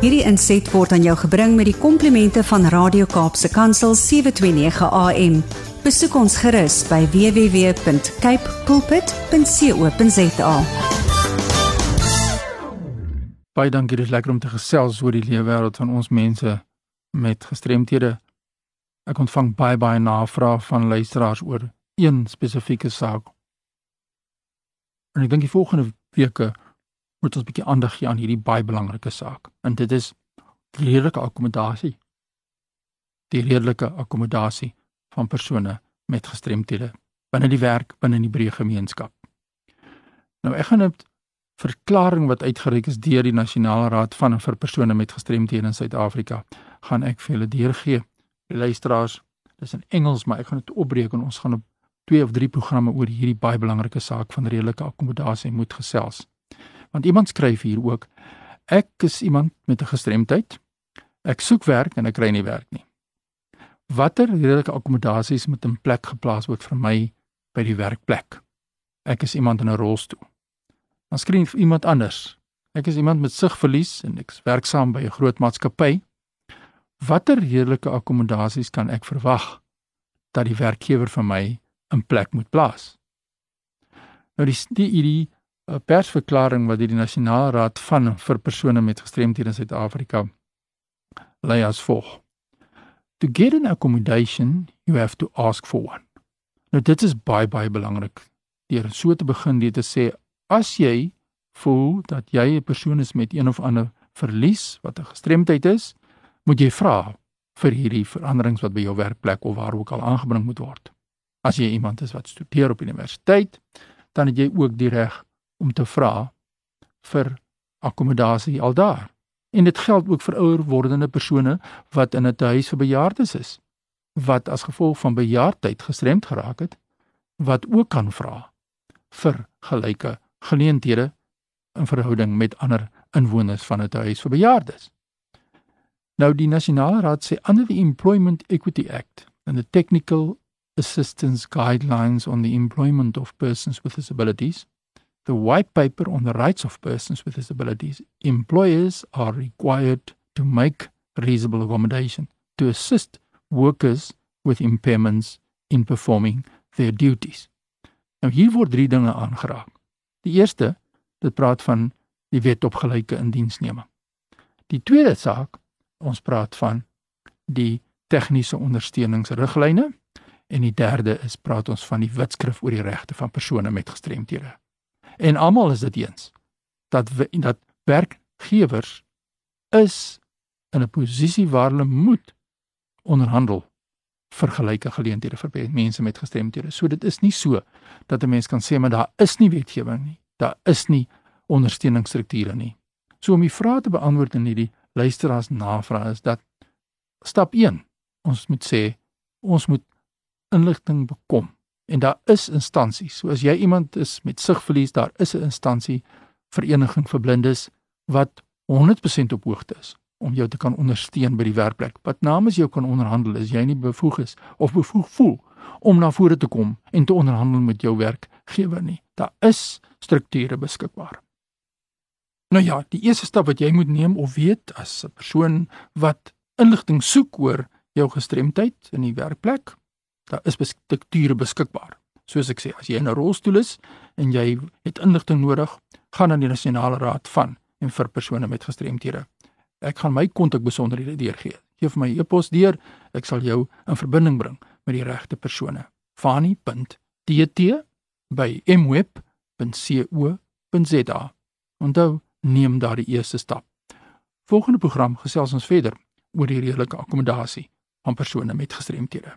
Hierdie inset word aan jou gebring met die komplimente van Radio Kaapse Kansel 729 AM. Besoek ons gerus by www.cape pulpit.co.za. Baie dankie, dit is lekker om te gesels oor die lewe wêreld van ons mense met gestremthede. Ek ontvang baie baie navrae van luisteraars oor een spesifieke saak. En ek dink die volgende weke moet ons 'n bietjie aandag gee aan hierdie baie belangrike saak. En dit is redelike akkommodasie. Die redelike akkommodasie van persone met gestremthede binne die werk binne die breë gemeenskap. Nou ek gaan 'n verklaring wat uitgereik is deur die Nasionale Raad van vir persone met gestremthede in Suid-Afrika gaan ek vir julle deurgee. Die luisteraars, dis in Engels, maar ek gaan dit opbreek en ons gaan op twee of drie programme oor hierdie baie belangrike saak van redelike akkommodasie moet gesels. Want iemand skryf hier ook: Ek is iemand met 'n gestremdheid. Ek soek werk en ek kry nie werk nie. Watter redelike akkommodasies moet in plek geplaas word vir my by die werkplek? Ek is iemand in 'n rolstoel. Dan skryf iemand anders: Ek is iemand met sigverlies en ek is werksaam by 'n groot maatskappy. Watter redelike akkommodasies kan ek verwag dat die werkgewer vir my in plek moet plaas? Nou die die, die 'n persverklaring wat deur die Nasionale Raad van vir persone met gestremthede in Suid-Afrika lei as volg. To get an accommodation, you have to ask for one. Nou dit is baie baie belangrik. Deur so te begin deur te sê as jy voel dat jy 'n persoon is met een of ander verlies wat 'n gestremdheid is, moet jy vra vir hierdie veranderings wat by jou werkplek of waar ook al aangebring moet word. As jy iemand is wat studeer op universiteit, dan het jy ook die reg om te vra vir akkommodasie al daar. En dit geld ook vir ouer wordende persone wat in 'n huis vir bejaardes is wat as gevolg van bejaardheid gestremd geraak het wat ook kan vra vir gelyke geleenthede in verhouding met ander inwoners van 'n huis vir bejaardes. Nou die Nasionale Raad sê under the Employment Equity Act and the Technical Assistance Guidelines on the Employment of Persons with Disabilities the white paper on the rights of persons with disabilities, employers are required to make reasonable accommodation to assist workers with impairments in performing their duties. Nou hier word drie dinge aangeraak. Die eerste, dit praat van die wet op gelyke indiensneming. Die tweede saak, ons praat van die tegniese ondersteuningsriglyne en die derde is praat ons van die wetskrif oor die regte van persone met gestremthede. En almal is dit eens dat dat werkgewers is in 'n posisie waar hulle moet onderhandel vir gelyke geleenthede vir mense met gestremthede. So dit is nie so dat 'n mens kan sê maar daar is nie wetgewing nie. Daar is nie ondersteuningsstrukture nie. So om die vrae te beantwoord in hierdie luisteraars navraag is dat stap 1 ons moet sê ons moet inligting bekom En daar is instansies. So as jy iemand is met sigverlies, daar is 'n instansie vereniging vir blindes wat 100% op hoogte is om jou te kan ondersteun by die werkplek. Wat namens jou kan onderhandel as jy nie bevoeg is of bevoeg voel om na vore te kom en te onderhandel met jou werkgewer nie. Daar is strukture beskikbaar. Nou ja, die eerste stap wat jy moet neem of weet as 'n persoon wat inligting soek oor jou gestremdheid in die werkplek daar is strukture beskikbaar. Soos ek sê, as jy in 'n rolstoel is en jy het inligting nodig, gaan na die nasionale raad van en vir persone met gestremthede. Ek gaan my kontakbesonderhede deurgee. Geef my e-pos deur, ek sal jou in verbinding bring met die regte persone. fani.tt@mweb.co.za. Onthou, neem daardie eerste stap. Volgende program gesels ons verder oor die redelike akkommodasie van persone met gestremthede.